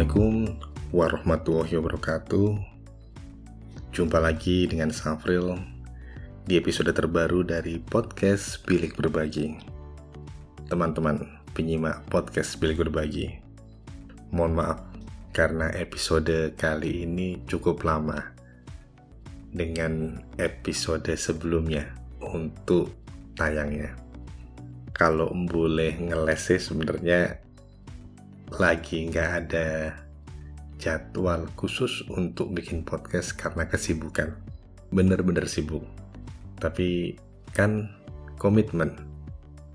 Assalamualaikum warahmatullahi wabarakatuh. Jumpa lagi dengan Safril Di episode terbaru dari podcast Bilik Berbagi. Teman-teman penyimak podcast Bilik Berbagi Mohon maaf karena episode kali ini cukup lama Dengan episode sebelumnya untuk tayangnya. Kalau boleh ngeles sih sebenarnya lagi nggak ada jadwal khusus untuk bikin podcast karena kesibukan. Bener-bener sibuk. Tapi kan komitmen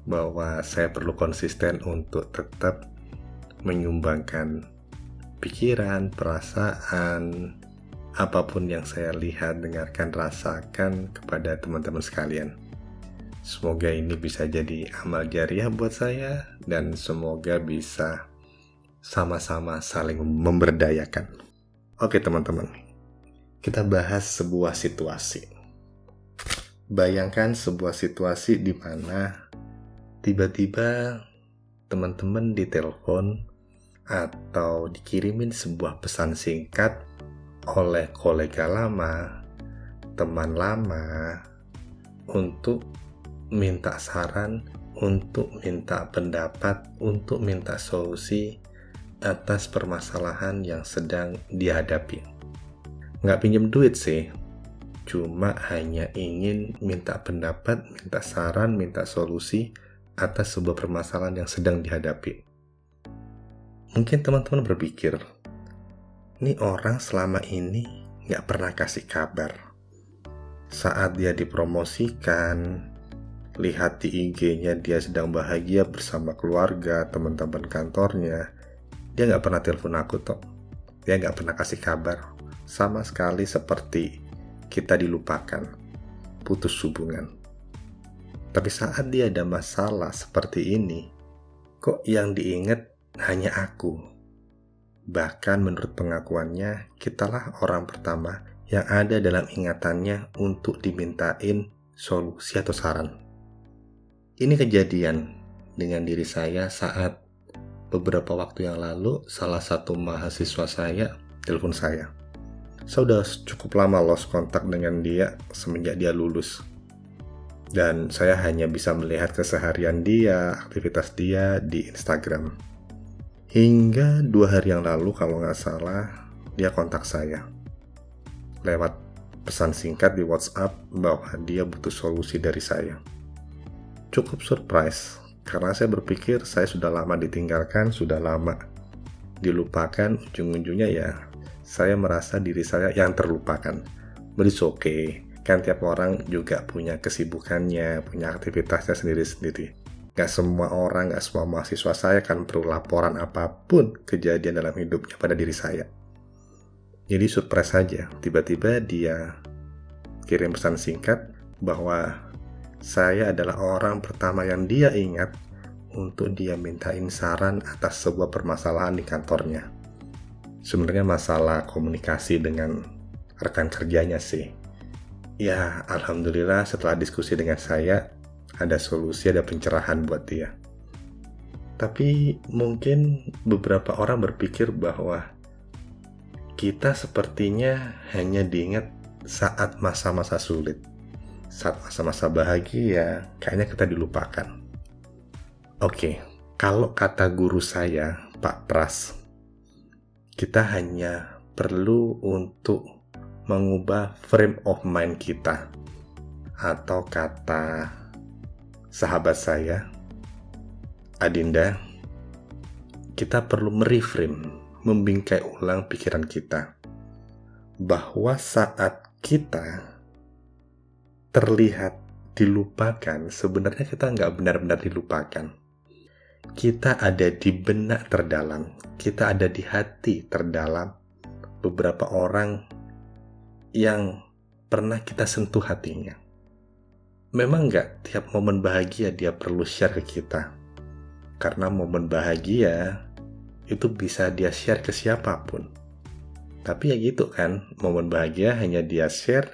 bahwa saya perlu konsisten untuk tetap menyumbangkan pikiran, perasaan, apa pun yang saya lihat, dengarkan, rasakan kepada teman-teman sekalian. Semoga ini bisa jadi amal jariah buat saya dan semoga bisa sama-sama saling memberdayakan. Oke teman-teman, kita bahas sebuah situasi. Bayangkan sebuah situasi di mana tiba-tiba teman-teman ditelepon atau dikirimin sebuah pesan singkat oleh kolega lama, teman lama, untuk minta saran, untuk minta pendapat, untuk minta solusi atas permasalahan yang sedang dihadapi. Nggak pinjem duit sih, cuma hanya ingin minta pendapat, minta saran, minta solusi atas sebuah permasalahan yang sedang dihadapi. Mungkin teman-teman berpikir, ini orang selama ini nggak pernah kasih kabar. Saat dia dipromosikan, lihat di IG-nya dia sedang bahagia bersama keluarga, teman-teman kantornya, dia nggak pernah telepon aku toh. Dia nggak pernah kasih kabar. Sama sekali seperti kita dilupakan. Putus hubungan. Tapi saat dia ada masalah seperti ini, kok yang diingat hanya aku. Bahkan menurut pengakuannya, kitalah orang pertama yang ada dalam ingatannya untuk dimintain solusi atau saran. Ini kejadian dengan diri saya saat beberapa waktu yang lalu salah satu mahasiswa saya telepon saya. Saya sudah cukup lama lost kontak dengan dia semenjak dia lulus. Dan saya hanya bisa melihat keseharian dia, aktivitas dia di Instagram. Hingga dua hari yang lalu kalau nggak salah, dia kontak saya. Lewat pesan singkat di WhatsApp bahwa dia butuh solusi dari saya cukup surprise karena saya berpikir saya sudah lama ditinggalkan, sudah lama dilupakan, ujung-ujungnya ya saya merasa diri saya yang terlupakan. But it's okay, kan tiap orang juga punya kesibukannya, punya aktivitasnya sendiri-sendiri. Gak semua orang, gak semua mahasiswa saya kan perlu laporan apa pun kejadian dalam hidupnya pada diri saya. Jadi surprise saja, tiba-tiba dia kirim pesan singkat bahwa saya adalah orang pertama yang dia ingat untuk dia mintain saran atas sebuah permasalahan di kantornya. Sebenarnya masalah komunikasi dengan rekan kerjanya sih. Ya, alhamdulillah setelah diskusi dengan saya, ada solusi, ada pencerahan buat dia. Tapi mungkin beberapa orang berpikir bahwa kita sepertinya hanya diingat saat masa-masa sulit saat masa-masa bahagia, kayaknya kita dilupakan. Oke, kalau kata guru saya, Pak Pras, kita hanya perlu untuk mengubah frame of mind kita. Atau kata sahabat saya, Adinda, kita perlu mereframe, membingkai ulang pikiran kita. Bahwa saat kita terlihat dilupakan, sebenarnya kita nggak benar-benar dilupakan. Kita ada di benak terdalam, kita ada di hati terdalam beberapa orang yang pernah kita sentuh hatinya. Memang nggak tiap momen bahagia dia perlu share ke kita. Karena momen bahagia itu bisa dia share ke siapa pun. Tapi ya gitu kan, momen bahagia hanya dia share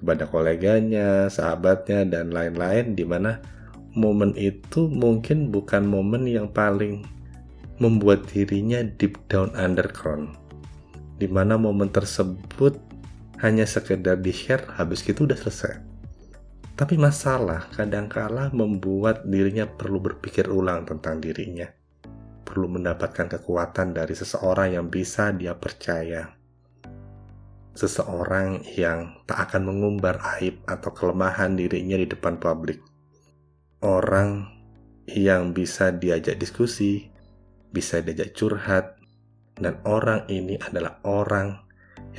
kepada koleganya, sahabatnya, dan lain-lain di mana momen itu mungkin bukan momen yang paling membuat dirinya deep down underground di mana momen tersebut hanya sekedar di-share habis itu udah selesai. Tapi masalah kadangkala membuat dirinya perlu berpikir ulang tentang dirinya. Perlu mendapatkan kekuatan dari seseorang yang bisa dia percaya. Seseorang yang tak akan mengumbar aib atau kelemahan dirinya di depan publik. Orang yang bisa diajak diskusi, bisa diajak curhat, dan orang ini adalah orang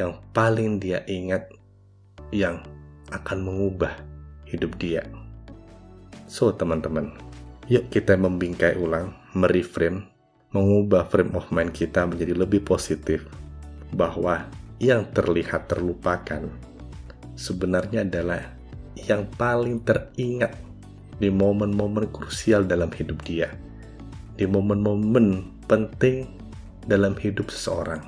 yang paling dia ingat yang akan mengubah hidup dia. So, teman-teman, yuk kita membingkai ulang, mereframe, mengubah frame of mind kita menjadi lebih positif bahwa yang terlihat terlupakan sebenarnya adalah yang paling teringat di momen-momen krusial dalam hidup dia, di momen-momen penting dalam hidup seseorang,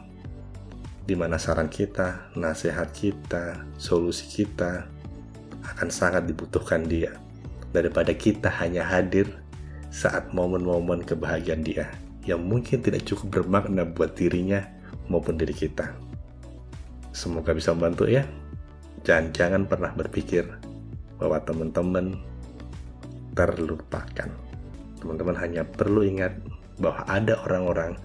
di mana saran kita, nasihat kita, solusi kita, akan sangat dibutuhkan dia daripada kita hanya hadir saat momen-momen kebahagiaan dia yang mungkin tidak cukup bermakna buat dirinya maupun diri kita. Semoga bisa membantu ya. Dan jangan pernah berpikir bahwa teman-teman terlupakan. Teman-teman hanya perlu ingat bahwa ada orang-orang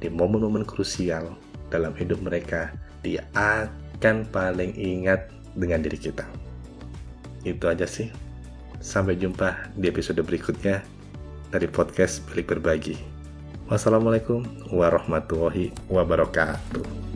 di momen-momen krusial dalam hidup mereka, dia akan paling ingat dengan diri kita. Itu aja sih. Sampai jumpa di episode berikutnya dari podcast Bilik Berbagi. Wassalamualaikum warahmatullahi wabarakatuh.